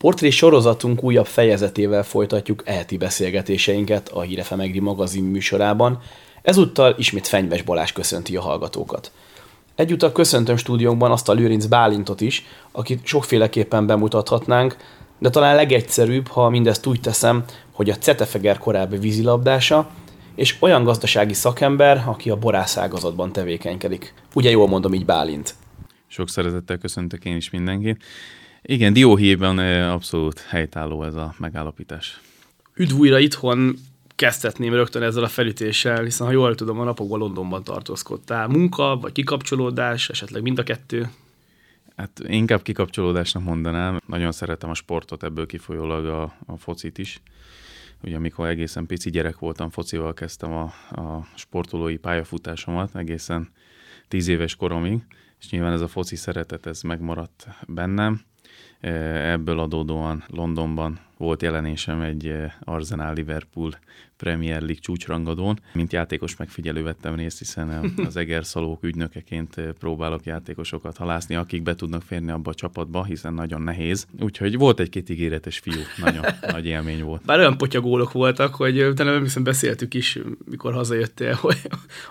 Portré sorozatunk újabb fejezetével folytatjuk eheti beszélgetéseinket a Hírefe Megri magazin műsorában. Ezúttal ismét Fenyves Balázs köszönti a hallgatókat. Egyúttal köszöntöm stúdiónkban azt a Lőrinc Bálintot is, akit sokféleképpen bemutathatnánk, de talán legegyszerűbb, ha mindezt úgy teszem, hogy a Cetefeger korábbi vízilabdása, és olyan gazdasági szakember, aki a borászágazatban tevékenykedik. Ugye jól mondom így Bálint? Sok szeretettel köszöntök én is mindenkit. Igen, dióhéjban abszolút helytálló ez a megállapítás. Üdv újra itthon, kezdhetném rögtön ezzel a felütéssel, hiszen ha jól tudom, a napokban Londonban tartózkodtál. Munka vagy kikapcsolódás, esetleg mind a kettő? Hát inkább kikapcsolódásnak mondanám. Nagyon szeretem a sportot, ebből kifolyólag a, a focit is. Ugye amikor egészen pici gyerek voltam, focival kezdtem a, a sportolói pályafutásomat egészen tíz éves koromig, és nyilván ez a foci szeretet, ez megmaradt bennem. Ebből adódóan Londonban volt jelenésem egy Arsenal Liverpool Premier League csúcsrangadón. Mint játékos megfigyelő vettem részt, hiszen az Egerszalók ügynökeként próbálok játékosokat halászni, akik be tudnak férni abba a csapatba, hiszen nagyon nehéz. Úgyhogy volt egy-két ígéretes fiú, nagyon nagy élmény volt. Bár olyan potyagólok voltak, hogy utána nem hiszem beszéltük is, mikor hazajöttél, hogy,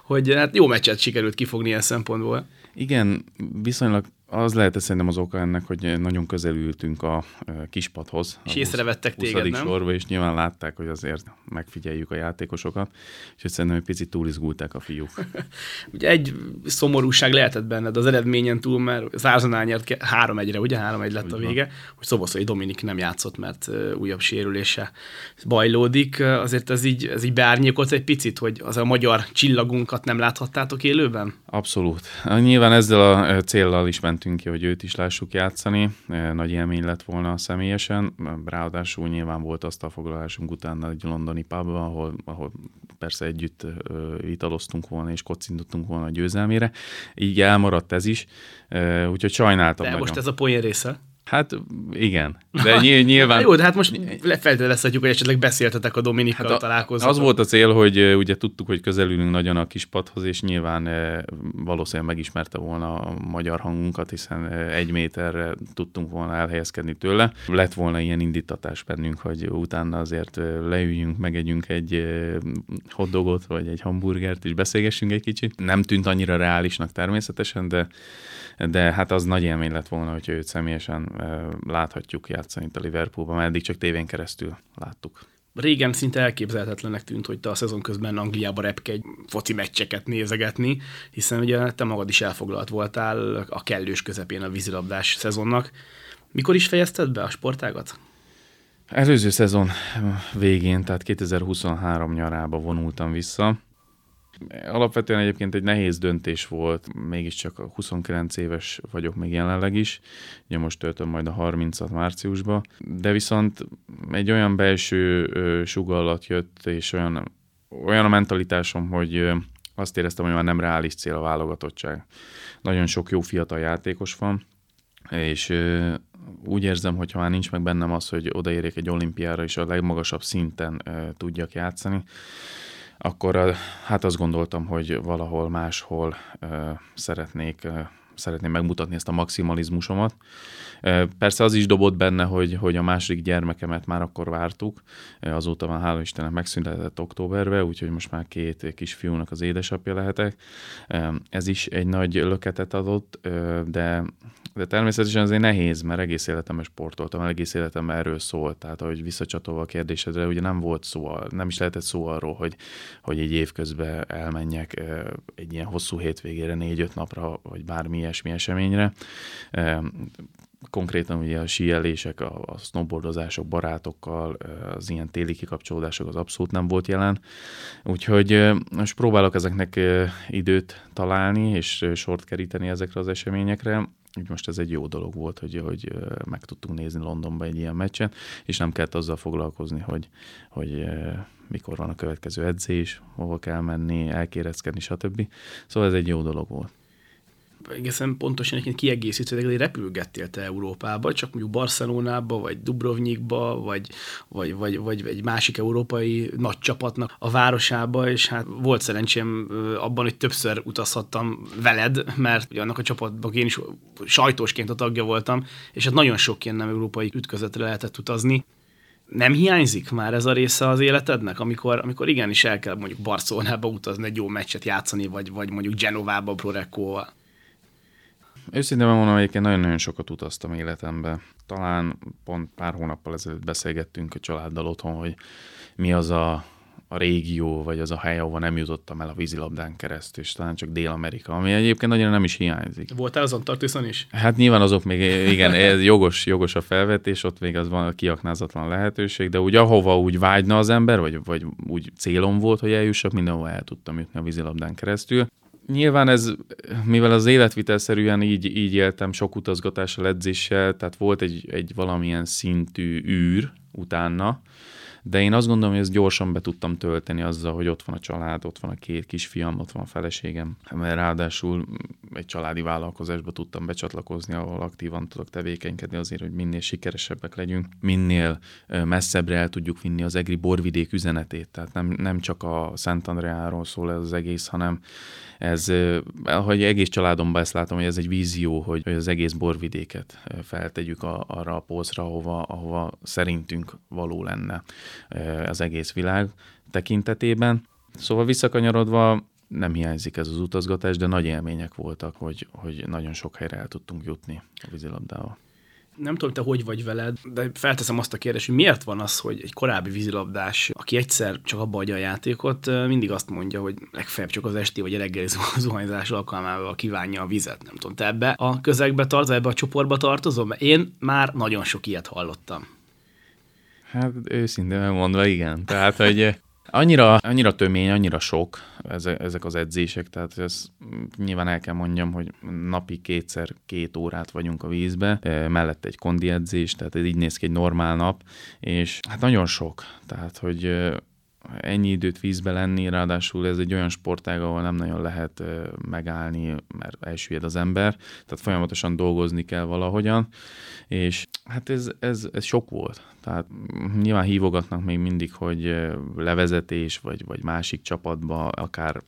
hogy hát jó meccset sikerült kifogni ilyen szempontból. Igen, viszonylag az lehet szerintem az oka ennek, hogy nagyon közel ültünk a kispadhoz. És észrevettek téged, nem? sorba, és nyilván látták, hogy azért megfigyeljük a játékosokat, és szerintem egy picit túlizgulták a fiúk. ugye egy szomorúság lehetett benned az eredményen túl, mert az Arsenal nyert 3-1-re, ugye 3-1 lett Úgy a vége, van. hogy Szoboszai Dominik nem játszott, mert újabb sérülése bajlódik. Azért ez így, ez így beárnyékolt egy picit, hogy az a magyar csillagunkat nem láthattátok élőben? Abszolút. Nyilván ezzel a céllal is ment mentünk ki, hogy őt is lássuk játszani. E, nagy élmény lett volna személyesen. Ráadásul nyilván volt azt a foglalásunk utána egy londoni pubban, ahol, ahol persze együtt italoztunk volna és kocintottunk volna a győzelmére. Így elmaradt ez is, e, úgyhogy sajnáltam De nagyon. most ez a poén része? Hát igen, de nyilván... Jó, de hát most feltételezhetjük, hogy esetleg beszéltetek a Dominikkal hát találkozni. Az volt a cél, hogy ugye tudtuk, hogy közelülünk nagyon a kispadhoz, és nyilván valószínűleg megismerte volna a magyar hangunkat, hiszen egy méterre tudtunk volna elhelyezkedni tőle. Lett volna ilyen indítatás bennünk, hogy utána azért leüljünk, megegyünk egy hotdogot, vagy egy hamburgert, és beszélgessünk egy kicsit. Nem tűnt annyira reálisnak természetesen, de de hát az nagy élmény lett volna, hogyha őt személyesen láthatjuk játszani itt a Liverpoolban, mert eddig csak tévén keresztül láttuk. Régen szinte elképzelhetetlenek tűnt, hogy te a szezon közben Angliába repkedj foci meccseket nézegetni, hiszen ugye te magad is elfoglalt voltál a kellős közepén a vízilabdás szezonnak. Mikor is fejezted be a sportágat? Előző szezon végén, tehát 2023 nyarába vonultam vissza. Alapvetően egyébként egy nehéz döntés volt, mégiscsak 29 éves vagyok még jelenleg is, ugye most töltöm majd a 30-at márciusba, de viszont egy olyan belső sugallat jött, és olyan, olyan a mentalitásom, hogy azt éreztem, hogy már nem reális cél a válogatottság. Nagyon sok jó fiatal játékos van, és úgy érzem, hogy ha már nincs meg bennem az, hogy odaérjek egy olimpiára, és a legmagasabb szinten tudjak játszani, akkor hát azt gondoltam, hogy valahol máshol szeretnék szeretném megmutatni ezt a maximalizmusomat. Persze az is dobott benne, hogy, hogy a második gyermekemet már akkor vártuk, azóta már hála Istennek megszüntetett októberbe, úgyhogy most már két kisfiúnak az édesapja lehetek. Ez is egy nagy löketet adott, de de természetesen azért nehéz, mert egész életemben sportoltam, egész életemben erről szólt. Tehát, hogy visszacsatolva a kérdésedre, ugye nem volt szó, nem is lehetett szó arról, hogy, hogy egy év közben elmenjek egy ilyen hosszú hétvégére, négy-öt napra, vagy bármi ilyesmi eseményre konkrétan ugye a síelések, a, a snowboardozások barátokkal, az ilyen téli kikapcsolódások az abszolút nem volt jelen. Úgyhogy most próbálok ezeknek időt találni, és sort keríteni ezekre az eseményekre. Úgy most ez egy jó dolog volt, hogy, hogy meg tudtunk nézni Londonba egy ilyen meccset, és nem kellett azzal foglalkozni, hogy, hogy mikor van a következő edzés, hova kell menni, elkéreckedni, stb. Szóval ez egy jó dolog volt egészen pontosan egyébként kiegészítő, hogy repülgettél te Európába, csak mondjuk Barcelonába, vagy Dubrovnikba, vagy, vagy, vagy, vagy egy másik európai nagy csapatnak a városába, és hát volt szerencsém abban, hogy többször utazhattam veled, mert ugye annak a csapatban én is sajtósként a tagja voltam, és hát nagyon sok ilyen nem európai ütközetre lehetett utazni nem hiányzik már ez a része az életednek, amikor, amikor igenis el kell mondjuk Barcelonába utazni egy jó meccset játszani, vagy, vagy mondjuk Genovába Prorecóval? Őszintén mondom, egyébként nagyon-nagyon sokat utaztam életembe. Talán pont pár hónappal ezelőtt beszélgettünk a családdal otthon, hogy mi az a a régió, vagy az a hely, ahova nem jutottam el a vízilabdán keresztül, és talán csak Dél-Amerika, ami egyébként nagyon nem is hiányzik. Voltál az Antarktiszon is? Hát nyilván azok még, igen, ez jogos, jogos a felvetés, ott még az van a kiaknázatlan lehetőség, de úgy ahova úgy vágyna az ember, vagy, vagy úgy célom volt, hogy eljussak, mindenhova el tudtam jutni a vízilabdán keresztül. Nyilván ez, mivel az életvitelszerűen így, így éltem, sok utazgatással, edzéssel, tehát volt egy, egy valamilyen szintű űr utána, de én azt gondolom, hogy ezt gyorsan be tudtam tölteni azzal, hogy ott van a család, ott van a két kisfiam, ott van a feleségem, mert ráadásul egy családi vállalkozásba tudtam becsatlakozni, ahol aktívan tudok tevékenykedni azért, hogy minél sikeresebbek legyünk, minél messzebbre el tudjuk vinni az egri borvidék üzenetét. Tehát nem, nem csak a Szent Andreáról szól ez az egész, hanem ez, hogy egész családomban ezt látom, hogy ez egy vízió, hogy, az egész borvidéket feltegyük a, arra a polcra, ahova, ahova szerintünk való lenne az egész világ tekintetében. Szóval visszakanyarodva, nem hiányzik ez az utazgatás, de nagy élmények voltak, hogy, hogy nagyon sok helyre el tudtunk jutni a vízilabdával nem tudom, te hogy vagy veled, de felteszem azt a kérdést, hogy miért van az, hogy egy korábbi vízilabdás, aki egyszer csak abba adja a játékot, mindig azt mondja, hogy legfeljebb csak az esti vagy a reggeli zuhanyzás alkalmával kívánja a vizet. Nem tudom, te ebbe a közegbe tartozol, ebbe a csoportba tartozom? Én már nagyon sok ilyet hallottam. Hát őszintén mondva igen. Tehát, hogy Annyira, annyira tömény, annyira sok ezek az edzések, tehát ez nyilván el kell mondjam, hogy napi kétszer két órát vagyunk a vízbe, mellett egy kondi edzés, tehát ez így néz ki egy normál nap, és hát nagyon sok, tehát hogy ennyi időt vízbe lenni, ráadásul ez egy olyan sportág, ahol nem nagyon lehet megállni, mert elsüllyed az ember, tehát folyamatosan dolgozni kell valahogyan, és hát ez, ez, ez sok volt. Tehát nyilván hívogatnak még mindig, hogy levezetés, vagy, vagy másik csapatba, akár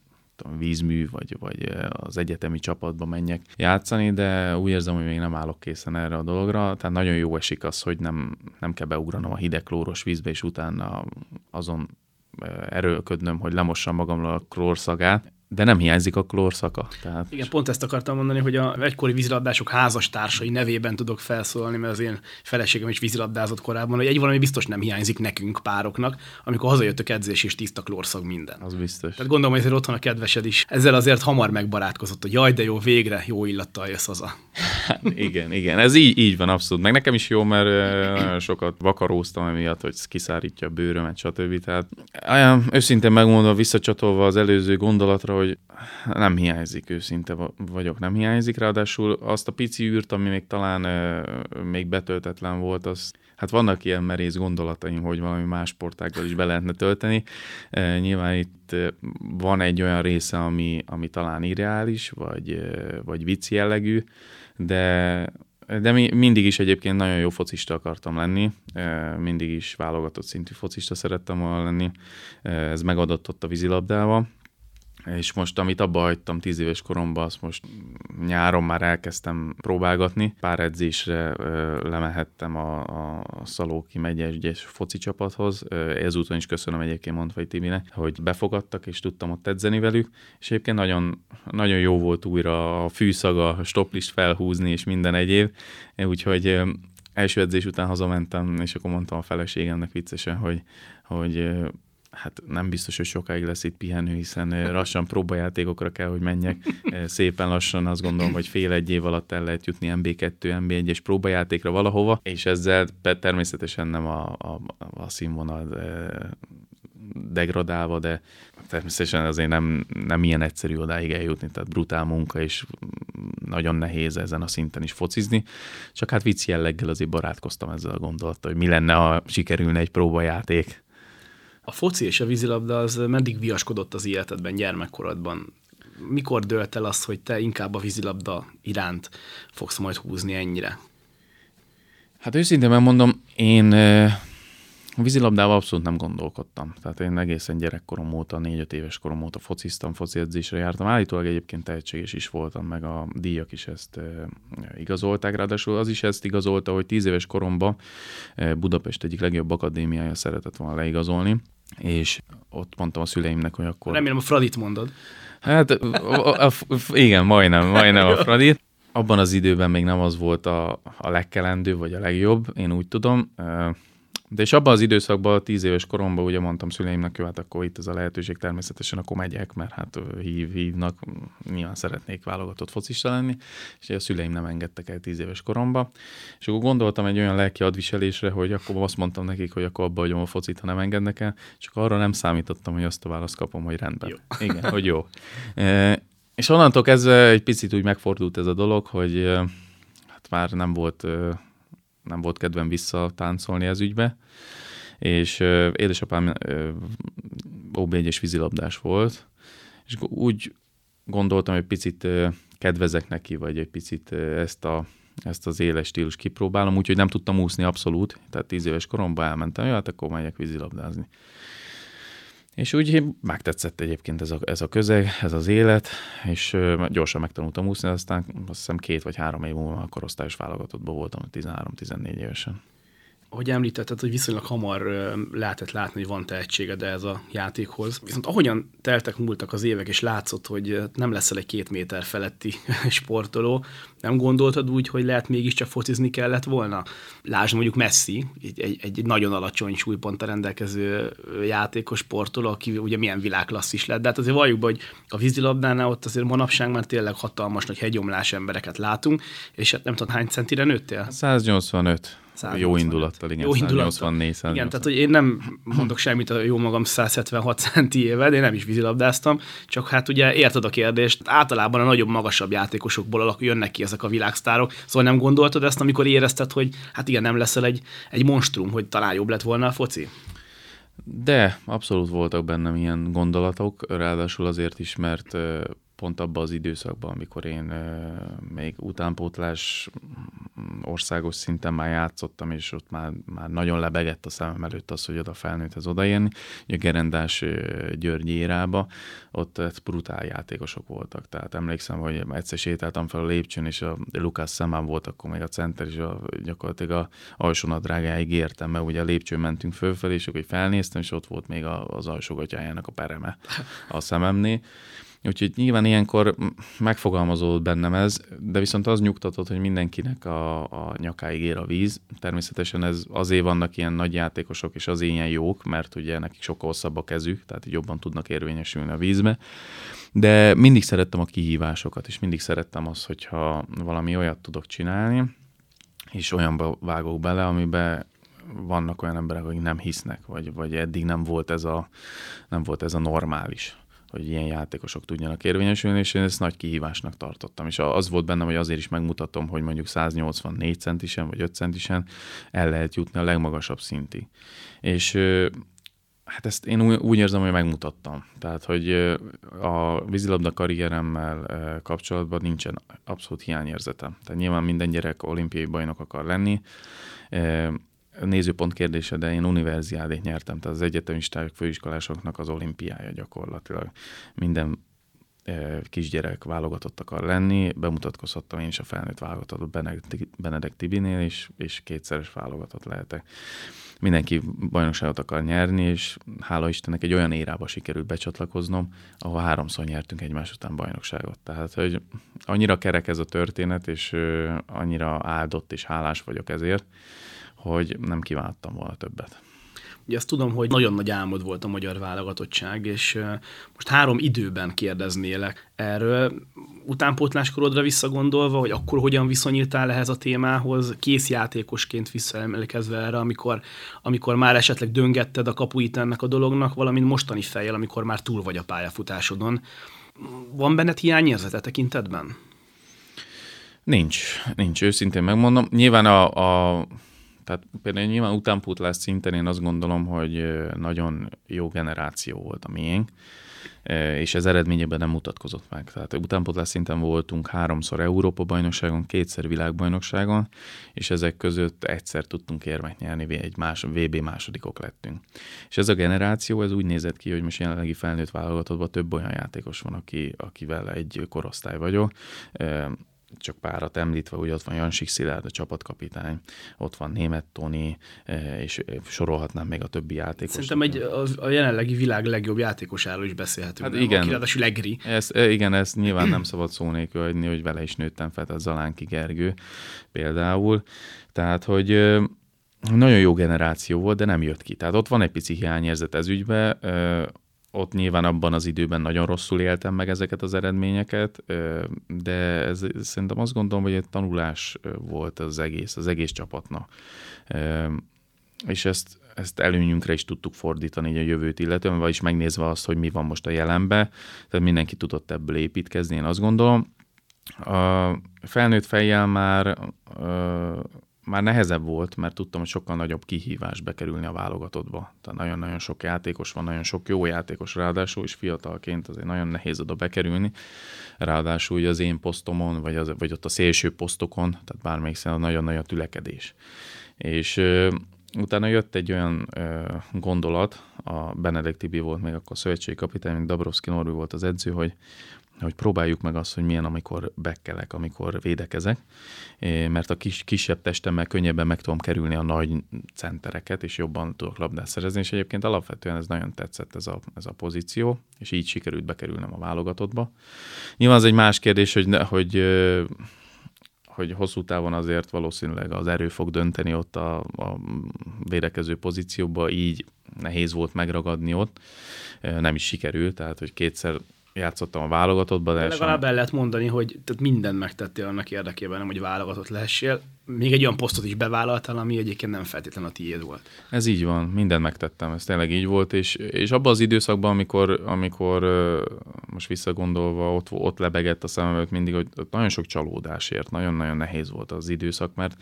vízmű, vagy, vagy az egyetemi csapatba menjek játszani, de úgy érzem, hogy még nem állok készen erre a dologra. Tehát nagyon jó esik az, hogy nem, nem kell beugranom a hideg klóros vízbe, és utána azon erőlködnöm, hogy lemossam magamról a klórszagát de nem hiányzik a klórszaka. Tehát... Igen, pont ezt akartam mondani, hogy a egykori vízilabdások házastársai nevében tudok felszólalni, mert az én feleségem is vízilabdázott korábban, hogy egy valami biztos nem hiányzik nekünk pároknak, amikor hazajöttök edzés és tiszta klórszag minden. Az biztos. Tehát gondolom, hogy ezért otthon a kedvesed is ezzel azért hamar megbarátkozott, hogy jaj, de jó, végre jó illattal jössz haza. Hát, igen, igen, ez így, így van abszolút. Meg nekem is jó, mert nagyon sokat vakaróztam emiatt, hogy kiszárítja a bőrömet, stb. Tehát olyan, őszintén megmondva, visszacsatolva az előző gondolatra, hogy nem hiányzik, őszinte vagyok, nem hiányzik, ráadásul azt a pici űrt, ami még talán még betöltetlen volt, az hát vannak ilyen merész gondolataim, hogy valami más sportággal is be lehetne tölteni. Nyilván itt van egy olyan része, ami, ami talán irreális, vagy, vagy vicc jellegű, de de mi, mindig is egyébként nagyon jó focista akartam lenni, mindig is válogatott szintű focista szerettem volna lenni, ez megadott ott a vízilabdával, és most, amit abba hagytam tíz éves koromban, azt most nyáron már elkezdtem próbálgatni. Pár edzésre ö, lemehettem a, a Szalóki megyes foci csapathoz. Ezúton is köszönöm egyébként Mondvai Tibinek, hogy befogadtak, és tudtam ott edzeni velük. És egyébként nagyon, nagyon jó volt újra a fűszaga, a stoplist felhúzni, és minden egyéb. Úgyhogy első edzés után hazamentem, és akkor mondtam a feleségemnek viccesen, hogy, hogy hát nem biztos, hogy sokáig lesz itt pihenő, hiszen lassan próbajátékokra kell, hogy menjek. Szépen lassan azt gondolom, hogy fél egy év alatt el lehet jutni MB2, MB1-es próbajátékra valahova, és ezzel természetesen nem a, a, a színvonal degradálva, de természetesen azért nem, nem ilyen egyszerű odáig eljutni, tehát brutál munka, és nagyon nehéz ezen a szinten is focizni. Csak hát vicc jelleggel azért barátkoztam ezzel a gondolattal, hogy mi lenne, ha sikerülne egy próbajáték a foci és a vízilabda az meddig viaskodott az életedben, gyermekkorodban? mikor dölt el az, hogy te inkább a vízilabda iránt fogsz majd húzni ennyire? Hát őszintén megmondom, én a vízilabdával abszolút nem gondolkodtam. Tehát én egészen gyerekkorom óta, négy-öt éves korom óta fociztam, foci edzésre jártam. Állítólag egyébként tehetséges is voltam, meg a díjak is ezt igazolták. Ráadásul az is ezt igazolta, hogy tíz éves koromban Budapest egyik legjobb akadémiája szeretett volna leigazolni, és ott mondtam a szüleimnek, hogy akkor... Remélem a Fradit mondod. Hát a, a, a, igen, majdnem, majdnem a Fradit. Abban az időben még nem az volt a, a legkelendő, vagy a legjobb, én úgy tudom. De és abban az időszakban, tíz éves koromban ugye mondtam szüleimnek, hogy hát akkor itt ez a lehetőség, természetesen akkor megyek, mert hát hív, hívnak, nyilván szeretnék válogatott focista lenni, és a szüleim nem engedtek el tíz éves koromba. És akkor gondoltam egy olyan lelki adviselésre, hogy akkor azt mondtam nekik, hogy akkor abba hagyom a focit, ha nem engednek el, csak arra nem számítottam, hogy azt a választ kapom, hogy rendben. Jó. Igen, hogy jó. E, és onnantól kezdve egy picit úgy megfordult ez a dolog, hogy hát már nem volt nem volt kedvem visszatáncolni ez ügybe, és uh, édesapám uh, OB1-es vízilabdás volt, és úgy gondoltam, hogy picit uh, kedvezek neki, vagy egy picit uh, ezt a ezt az éles stílus kipróbálom, úgyhogy nem tudtam úszni abszolút, tehát tíz éves koromban elmentem, ja, hát akkor megyek vízilabdázni. És úgy megtetszett egyébként ez a, ez a közeg, ez az élet, és gyorsan megtanultam úszni, aztán azt hiszem két vagy három év múlva a korosztályos válogatottban voltam 13-14 évesen ahogy említetted, hogy viszonylag hamar lehetett látni, hogy van tehetséged ez a játékhoz. Viszont ahogyan teltek, múltak az évek, és látszott, hogy nem leszel egy két méter feletti sportoló, nem gondoltad úgy, hogy lehet mégiscsak focizni kellett volna? Lásd mondjuk Messi, egy, egy, egy nagyon alacsony súlyponttal rendelkező játékos sportoló, aki ugye milyen világklasszis lett, de hát azért valljuk be, hogy a vízilabdánál ott azért manapság már tényleg hatalmas nagy hegyomlás embereket látunk, és hát nem tudom, hány centire nőttél? 185. Jó indulattal, igen. Jó indulattal. 184 Igen, tehát hogy én nem mondok semmit a jó magam 176 centi éve, én nem is vízilabdáztam, csak hát ugye érted a kérdést, általában a nagyobb, magasabb játékosokból jönnek ki ezek a világsztárok, szóval nem gondoltad ezt, amikor érezted, hogy hát igen, nem leszel egy, egy monstrum, hogy talán jobb lett volna a foci? De abszolút voltak bennem ilyen gondolatok, ráadásul azért is, mert pont abban az időszakban, amikor én még utánpótlás országos szinten már játszottam, és ott már, már nagyon lebegett a szemem előtt az, hogy oda felnőtthez odaérni. Ugye Gerendás György érába, ott brutál játékosok voltak. Tehát emlékszem, hogy egyszer sétáltam fel a lépcsőn, és a Lukács szemám volt akkor még a center, és a, gyakorlatilag a alsónadrágáig értem, mert ugye a lépcsőn mentünk fölfelé, és akkor felnéztem, és ott volt még az alsógatyájának a pereme a szememnél. Úgyhogy nyilván ilyenkor megfogalmazódott bennem ez, de viszont az nyugtatott, hogy mindenkinek a, a nyakáig ér a víz. Természetesen ez azért vannak ilyen nagy játékosok, és azért ilyen jók, mert ugye nekik sokkal hosszabb a kezük, tehát jobban tudnak érvényesülni a vízbe. De mindig szerettem a kihívásokat, és mindig szerettem azt, hogyha valami olyat tudok csinálni, és olyanba vágok bele, amiben vannak olyan emberek, akik nem hisznek, vagy, vagy eddig nem volt ez a, nem volt ez a normális hogy ilyen játékosok tudjanak érvényesülni, és én ezt nagy kihívásnak tartottam. És az volt bennem, hogy azért is megmutatom, hogy mondjuk 184 centisen vagy 5 centisen el lehet jutni a legmagasabb szintig. És hát ezt én úgy érzem, hogy megmutattam. Tehát, hogy a vízilabda karrieremmel kapcsolatban nincsen abszolút hiányérzetem. Tehát nyilván minden gyerek olimpiai bajnok akar lenni, nézőpont kérdése, de én univerziádét nyertem, tehát az egyetemisták, főiskolásoknak az olimpiája gyakorlatilag. Minden kisgyerek válogatott akar lenni, bemutatkozhattam én is a felnőtt válogatott Benedek Tibinél, és, és kétszeres válogatott lehetek. Mindenki bajnokságot akar nyerni, és hála Istennek egy olyan érába sikerült becsatlakoznom, ahol háromszor nyertünk egymás után bajnokságot. Tehát, hogy annyira kerek ez a történet, és annyira áldott és hálás vagyok ezért, hogy nem kívántam volna többet. Ugye azt tudom, hogy nagyon nagy álmod volt a magyar válogatottság, és most három időben kérdeznélek erről. Utánpótláskorodra visszagondolva, hogy akkor hogyan viszonyítál ehhez a témához, kész játékosként visszaemlékezve erre, amikor, amikor már esetleg döngetted a kapuit ennek a dolognak, valamint mostani fejjel, amikor már túl vagy a pályafutásodon. Van benned hiányérzete tekintetben? Nincs, nincs, őszintén megmondom. Nyilván a, a tehát például nyilván utánpótlás szinten én azt gondolom, hogy nagyon jó generáció volt a miénk, és ez eredményében nem mutatkozott meg. Tehát utánpótlás szinten voltunk háromszor Európa-bajnokságon, kétszer világbajnokságon, és ezek között egyszer tudtunk érmet nyerni, egy más, VB másodikok lettünk. És ez a generáció, ez úgy nézett ki, hogy most jelenlegi felnőtt válogatottban több olyan játékos van, aki, akivel egy korosztály vagyok csak párat említve, hogy ott van Jansik Szilárd, a csapatkapitány, ott van Német Toni, e, és sorolhatnám még a többi játékos. Szerintem egy, a, a jelenlegi világ legjobb játékosáról is beszélhetünk. Hát nem? igen. Aki ráadásul legri. Ez, e, igen, ezt nyilván nem szabad szó nélkül hagyni, hogy vele is nőttem fel, a Zalánki Gergő például. Tehát, hogy nagyon jó generáció volt, de nem jött ki. Tehát ott van egy pici hiányérzet ez ügybe, ott nyilván abban az időben nagyon rosszul éltem meg ezeket az eredményeket, de ez, szerintem azt gondolom, hogy egy tanulás volt az egész, az egész csapatnak. És ezt, ezt előnyünkre is tudtuk fordítani a jövőt illetően, vagyis megnézve azt, hogy mi van most a jelenbe, tehát mindenki tudott ebből építkezni, én azt gondolom. A felnőtt fejjel már már nehezebb volt, mert tudtam, hogy sokkal nagyobb kihívás bekerülni a válogatottba. Tehát nagyon-nagyon sok játékos van, nagyon sok jó játékos, ráadásul is fiatalként azért nagyon nehéz oda bekerülni. Ráadásul ugye az én posztomon, vagy, az, vagy ott a szélső posztokon, tehát bármelyik szerint nagyon nagy a tülekedés. És ö, utána jött egy olyan ö, gondolat, a Benedek Tibi volt még akkor a szövetségi kapitány, mint Dabrowski Norbi volt az edző, hogy hogy próbáljuk meg azt, hogy milyen, amikor bekkelek, amikor védekezek, mert a kis, kisebb testemmel könnyebben meg tudom kerülni a nagy centereket, és jobban tudok labdát szerezni, és egyébként alapvetően ez nagyon tetszett ez a, ez a pozíció, és így sikerült bekerülnem a válogatottba. Nyilván az egy más kérdés, hogy, hogy hogy hosszú távon azért valószínűleg az erő fog dönteni ott a, a védekező pozícióba, így nehéz volt megragadni ott, nem is sikerült, tehát hogy kétszer játszottam a válogatottban. De legalább el lehet mondani, hogy tehát mindent megtettél annak érdekében, nem, hogy válogatott lehessél. Még egy olyan posztot is bevállaltál, ami egyébként nem feltétlenül a tiéd volt. Ez így van, mindent megtettem, ez tényleg így volt, és, és abban az időszakban, amikor, amikor most visszagondolva ott, ott lebegett a szemem mindig, hogy nagyon sok csalódásért, nagyon-nagyon nehéz volt az időszak, mert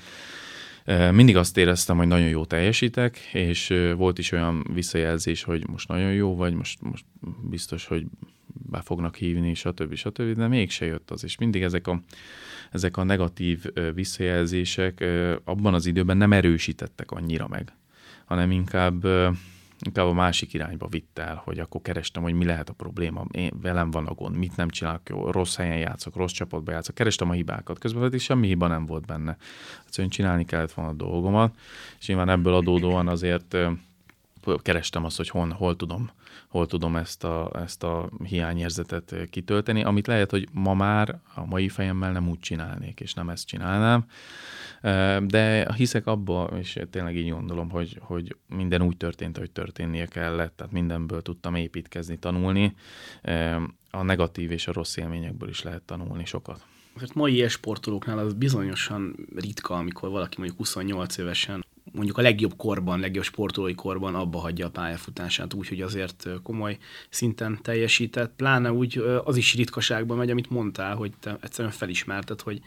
mindig azt éreztem, hogy nagyon jó teljesítek, és volt is olyan visszajelzés, hogy most nagyon jó vagy, most, most biztos, hogy be fognak hívni, stb. stb., de mégse jött az, és mindig ezek a, ezek a negatív visszajelzések abban az időben nem erősítettek annyira meg, hanem inkább inkább a másik irányba vitt el, hogy akkor kerestem, hogy mi lehet a probléma, én, velem van a gond, mit nem csinálok jó, rossz helyen játszok, rossz csapatba játszok, kerestem a hibákat, közben pedig semmi hiba nem volt benne. Egyszerűen csinálni kellett volna a dolgomat, és nyilván ebből adódóan azért kerestem azt, hogy hol, hol tudom, hol tudom ezt, a, ezt a hiányérzetet kitölteni, amit lehet, hogy ma már a mai fejemmel nem úgy csinálnék, és nem ezt csinálnám. De hiszek abba, és tényleg így gondolom, hogy, hogy minden úgy történt, hogy történnie kellett, tehát mindenből tudtam építkezni, tanulni. A negatív és a rossz élményekből is lehet tanulni sokat. Mert mai sportolóknál az bizonyosan ritka, amikor valaki mondjuk 28 évesen mondjuk a legjobb korban, legjobb sportolói korban abba hagyja a pályafutását, úgyhogy azért komoly szinten teljesített. Pláne úgy az is ritkaságban megy, amit mondtál, hogy te egyszerűen felismerted, hogy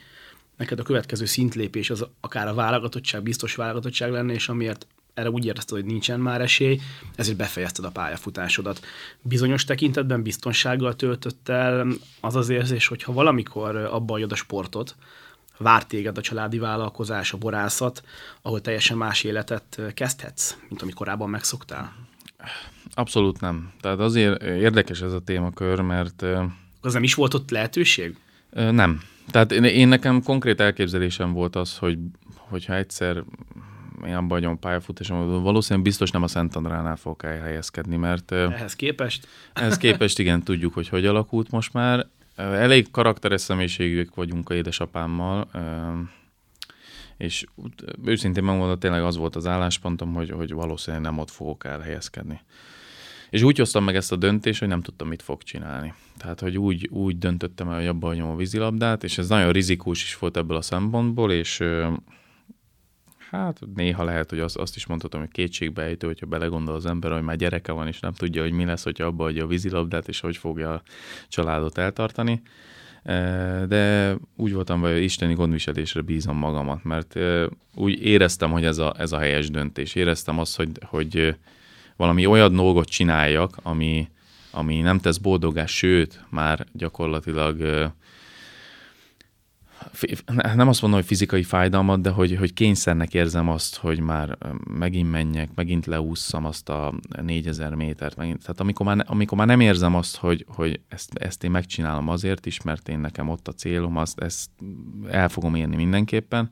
neked a következő szintlépés az akár a válogatottság, biztos válogatottság lenne, és amiért erre úgy érezted, hogy nincsen már esély, ezért befejezted a pályafutásodat. Bizonyos tekintetben biztonsággal töltött el az az érzés, hogy ha valamikor abba a sportot, vár téged a családi vállalkozás, a borászat, ahol teljesen más életet kezdhetsz, mint amit korábban megszoktál? Abszolút nem. Tehát azért érdekes ez a témakör, mert... Az nem is volt ott lehetőség? Nem. Tehát én, én nekem konkrét elképzelésem volt az, hogy hogyha egyszer én abban vagyom pályafutásom, valószínűleg biztos nem a Szent Andránál fogok elhelyezkedni, mert... Ehhez képest? Ehhez képest igen, tudjuk, hogy hogy alakult most már. Elég karakteres személyiségűek vagyunk a édesapámmal, és őszintén megmondom, tényleg az volt az álláspontom, hogy, hogy valószínűleg nem ott fogok elhelyezkedni. És úgy hoztam meg ezt a döntést, hogy nem tudtam, mit fog csinálni. Tehát, hogy úgy, úgy döntöttem el, hogy abba hagyom a vízilabdát, és ez nagyon rizikós is volt ebből a szempontból, és hát néha lehet, hogy azt, azt is mondhatom, hogy kétségbejtő, hogyha belegondol az ember, hogy már gyereke van, és nem tudja, hogy mi lesz, hogyha abba adja a vízilabdát, és hogy fogja a családot eltartani. de úgy voltam, hogy isteni gondviselésre bízom magamat, mert úgy éreztem, hogy ez a, ez a helyes döntés. Éreztem azt, hogy, hogy valami olyan dolgot csináljak, ami, ami nem tesz boldogás, sőt, már gyakorlatilag nem azt mondom, hogy fizikai fájdalmat, de hogy, hogy kényszernek érzem azt, hogy már megint menjek, megint leússzam azt a 4000 métert. Megint. Tehát amikor már, amikor már nem érzem azt, hogy, hogy ezt, ezt én megcsinálom azért is, mert én nekem ott a célom, azt, ezt el fogom érni mindenképpen,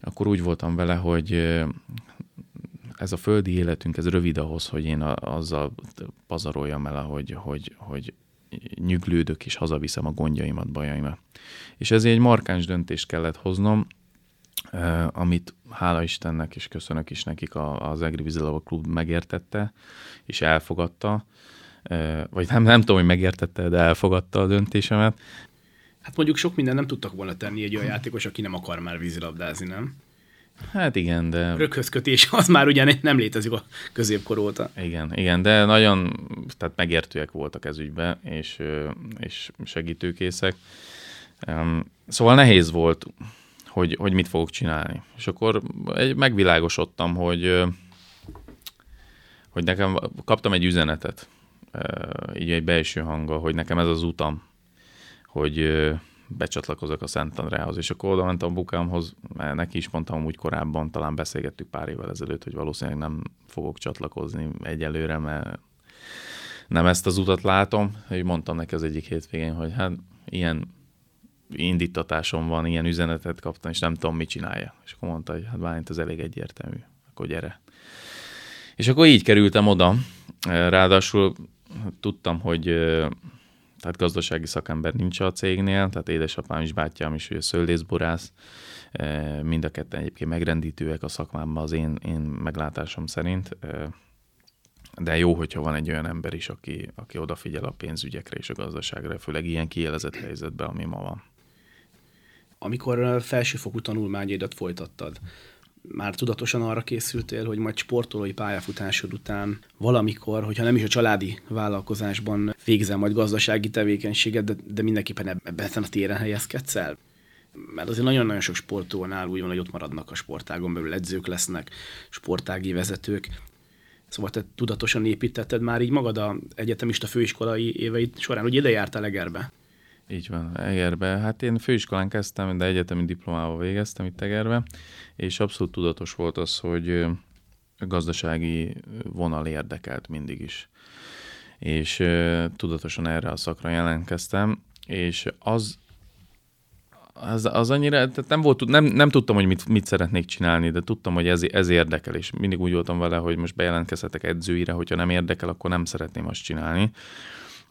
akkor úgy voltam vele, hogy ez a földi életünk, ez rövid ahhoz, hogy én azzal pazaroljam el, hogy, hogy, hogy nyüglődök és hazaviszem a gondjaimat, bajaimat. És ezért egy markáns döntést kellett hoznom, amit hála Istennek és köszönök is nekik az Egri Vízilava Klub megértette és elfogadta, vagy nem, nem tudom, hogy megértette, de elfogadta a döntésemet. Hát mondjuk sok minden nem tudtak volna tenni egy olyan játékos, aki nem akar már vízilabdázni, nem? Hát igen, de... Röghözkötés az már ugye nem létezik a középkor óta. Igen, igen, de nagyon tehát megértőek voltak ez ügybe, és, és segítőkészek. Szóval nehéz volt, hogy, hogy mit fogok csinálni. És akkor egy, megvilágosodtam, hogy, hogy nekem kaptam egy üzenetet, így egy belső hanggal, hogy nekem ez az utam, hogy becsatlakozok a Szent Andrához, és akkor oda mentem a bukámhoz, mert neki is mondtam úgy korábban, talán beszélgettük pár évvel ezelőtt, hogy valószínűleg nem fogok csatlakozni egyelőre, mert nem ezt az utat látom, hogy mondtam neki az egyik hétvégén, hogy hát ilyen indítatásom van, ilyen üzenetet kaptam, és nem tudom, mit csinálja. És akkor mondta, hogy hát Bálint, ez elég egyértelmű, akkor gyere. És akkor így kerültem oda, ráadásul tudtam, hogy tehát gazdasági szakember nincs a cégnél, tehát édesapám is, bátyám is, ő szőlészborász, mind a ketten egyébként megrendítőek a szakmámban az én, én meglátásom szerint, de jó, hogyha van egy olyan ember is, aki, aki odafigyel a pénzügyekre és a gazdaságra, főleg ilyen kielezett helyzetben, ami ma van. Amikor felsőfokú tanulmányaidat folytattad, már tudatosan arra készültél, hogy majd sportolói pályafutásod után valamikor, hogyha nem is a családi vállalkozásban végzel majd gazdasági tevékenységet, de, de mindenképpen ebben a téren helyezkedsz el? Mert azért nagyon-nagyon sok sportolónál úgy van, hogy ott maradnak a sportágon belül, edzők lesznek, sportági vezetők. Szóval te tudatosan építetted már így magad a egyetemista főiskolai éveid során, hogy ide jártál Egerbe? Így van, Egerbe. Hát én főiskolán kezdtem, de egyetemi diplomával végeztem itt Egerbe, és abszolút tudatos volt az, hogy gazdasági vonal érdekelt mindig is. És tudatosan erre a szakra jelentkeztem, és az az, az annyira, tehát nem, volt, nem, nem tudtam, hogy mit, mit szeretnék csinálni, de tudtam, hogy ez, ez érdekel, és mindig úgy voltam vele, hogy most bejelentkezhetek edzőire, hogyha nem érdekel, akkor nem szeretném azt csinálni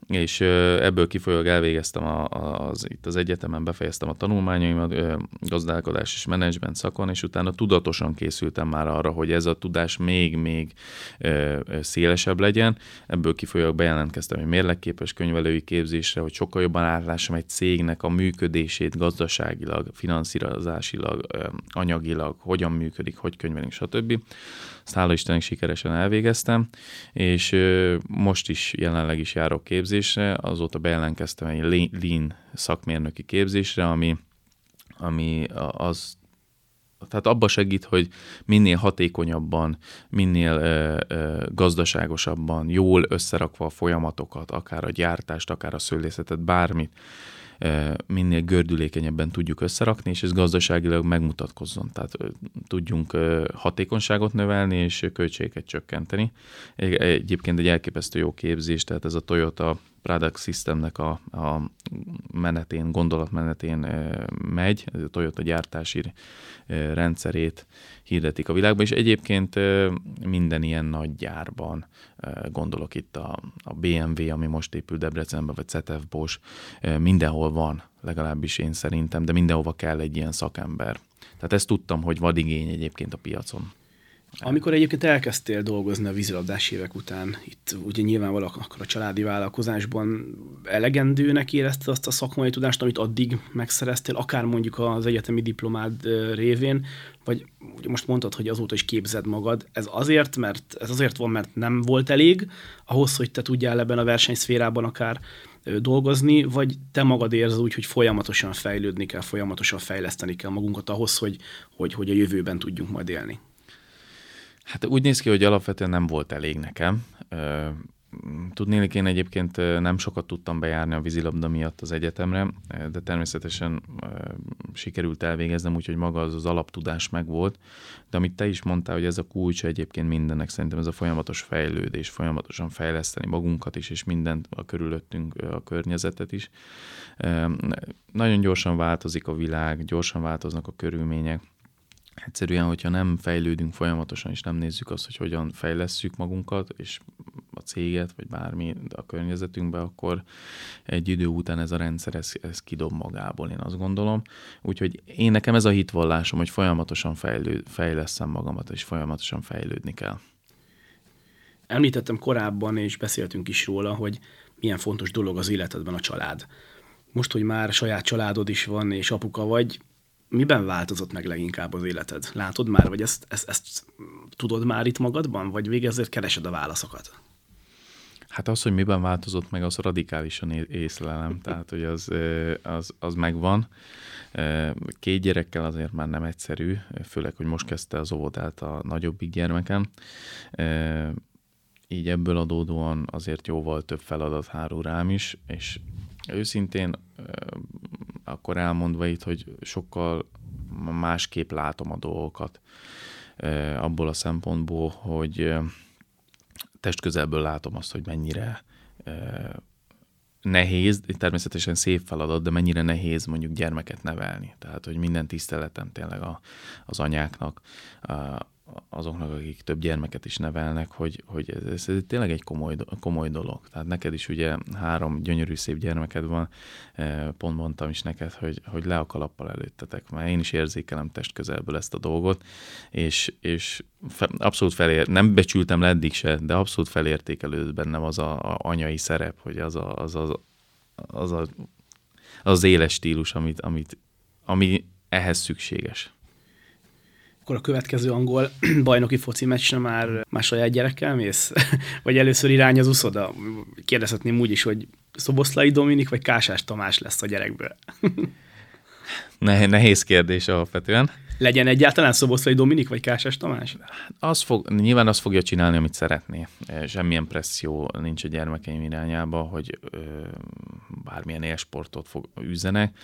és ebből kifolyólag elvégeztem a, az, itt az egyetemen, befejeztem a tanulmányaimat, gazdálkodás és menedzsment szakon, és utána tudatosan készültem már arra, hogy ez a tudás még-még szélesebb legyen. Ebből kifolyólag bejelentkeztem egy mérlegképes könyvelői képzésre, hogy sokkal jobban átlássam egy cégnek a működését gazdaságilag, finanszírozásilag, anyagilag, hogyan működik, hogy könyvelünk, stb. Ezt hála Istennek sikeresen elvégeztem, és most is jelenleg is járok képzésre, azóta bejelentkeztem egy Lean szakmérnöki képzésre, ami, ami az tehát abba segít, hogy minél hatékonyabban, minél ö, ö, gazdaságosabban, jól összerakva a folyamatokat, akár a gyártást, akár a szőlészetet, bármit, minél gördülékenyebben tudjuk összerakni, és ez gazdaságilag megmutatkozzon. Tehát tudjunk hatékonyságot növelni, és költségeket csökkenteni. Egyébként egy elképesztő jó képzés, tehát ez a Toyota Product Systemnek a, a menetén, gondolatmenetén megy, a Toyota gyártási rendszerét hirdetik a világban, és egyébként minden ilyen nagy gyárban, gondolok itt a, a BMW, ami most épül Debrecenben, vagy ZF Bosch, mindenhol van, legalábbis én szerintem, de mindenhova kell egy ilyen szakember. Tehát ezt tudtam, hogy vad igény egyébként a piacon. Amikor egyébként elkezdtél dolgozni a vízilabdás évek után, itt ugye nyilvánvalóan akkor a családi vállalkozásban elegendőnek érezted azt a szakmai tudást, amit addig megszereztél, akár mondjuk az egyetemi diplomád révén, vagy ugye most mondtad, hogy azóta is képzed magad. Ez azért, mert ez azért van, mert nem volt elég ahhoz, hogy te tudjál ebben a versenyszférában akár dolgozni, vagy te magad érzed úgy, hogy folyamatosan fejlődni kell, folyamatosan fejleszteni kell magunkat ahhoz, hogy, hogy, hogy a jövőben tudjunk majd élni? Hát úgy néz ki, hogy alapvetően nem volt elég nekem. Tudnélik, én egyébként nem sokat tudtam bejárni a vízilabda miatt az egyetemre, de természetesen sikerült elvégeznem, úgyhogy maga az, az alaptudás megvolt. De amit te is mondtál, hogy ez a kulcs egyébként mindennek, szerintem ez a folyamatos fejlődés, folyamatosan fejleszteni magunkat is, és mindent a körülöttünk, a környezetet is. Nagyon gyorsan változik a világ, gyorsan változnak a körülmények, Egyszerűen, hogyha nem fejlődünk folyamatosan, és nem nézzük azt, hogy hogyan fejlesszük magunkat, és a céget, vagy bármi a környezetünkbe, akkor egy idő után ez a rendszer, ez, ez kidob magából, én azt gondolom. Úgyhogy én nekem ez a hitvallásom, hogy folyamatosan fejlő, fejleszem magamat, és folyamatosan fejlődni kell. Említettem korábban, és beszéltünk is róla, hogy milyen fontos dolog az életedben a család. Most, hogy már saját családod is van, és apuka vagy, miben változott meg leginkább az életed? Látod már, vagy ezt, ezt, ezt tudod már itt magadban, vagy végezért keresed a válaszokat? Hát az, hogy miben változott meg, az radikálisan észlelem, tehát hogy az, az, az megvan. Két gyerekkel azért már nem egyszerű, főleg, hogy most kezdte az óvodát a nagyobbik gyermekem. Így ebből adódóan azért jóval több feladat hárul rám is, és őszintén akkor elmondva itt, hogy sokkal másképp látom a dolgokat abból a szempontból, hogy testközelből látom azt, hogy mennyire nehéz, természetesen szép feladat, de mennyire nehéz mondjuk gyermeket nevelni. Tehát, hogy minden tiszteletem tényleg a, az anyáknak, azoknak, akik több gyermeket is nevelnek, hogy, hogy ez, ez tényleg egy komoly, komoly dolog. Tehát neked is ugye három gyönyörű szép gyermeked van, eh, pont mondtam is neked, hogy, hogy le a kalappal előttetek, mert én is érzékelem test közelből ezt a dolgot, és, és fe, abszolút felér, nem becsültem le eddig se, de abszolút felértékelődött bennem az a, a anyai szerep, hogy az a, az, a, az, a, az, az éles stílus, amit, amit, ami ehhez szükséges akkor a következő angol bajnoki foci meccsre már, más saját gyerekkel mész? vagy először irány az uszoda? Kérdezhetném úgy is, hogy Szoboszlai Dominik vagy Kásás Tamás lesz a gyerekből? Nehéz kérdés alapvetően legyen egyáltalán Szoboszlai Dominik vagy Kásás Tamás? Az fog, nyilván azt fogja csinálni, amit szeretné. Semmilyen presszió nincs a gyermekeim irányába, hogy ö, bármilyen élsportot fog, üzenek.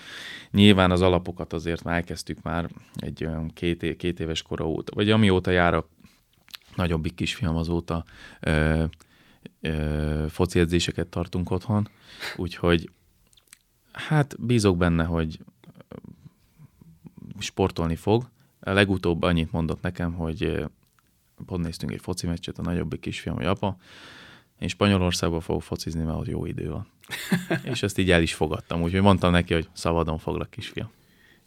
Nyilván az alapokat azért már elkezdtük már egy olyan két, két éves kora óta, vagy amióta járok, nagyobbik kisfiam azóta ö, ö, foci edzéseket tartunk otthon, úgyhogy hát bízok benne, hogy sportolni fog. Legutóbb annyit mondott nekem, hogy pont néztünk egy foci meccset, a nagyobbik kisfiam, hogy apa, én Spanyolországban fogok focizni, mert ott jó idő van. és ezt így el is fogadtam, úgyhogy mondtam neki, hogy szabadon foglak kisfiam.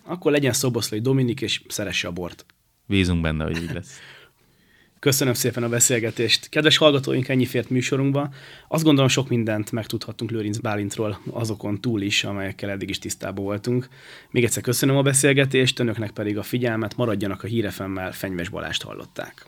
Akkor legyen Szoboszlai Dominik, és szeresse a bort. Bízunk benne, hogy így lesz. Köszönöm szépen a beszélgetést. Kedves hallgatóink, ennyi fért műsorunkba. Azt gondolom, sok mindent megtudhattunk Lőrinc Bálintról azokon túl is, amelyekkel eddig is tisztában voltunk. Még egyszer köszönöm a beszélgetést, önöknek pedig a figyelmet, maradjanak a hírefemmel, Fenyves Balást hallották.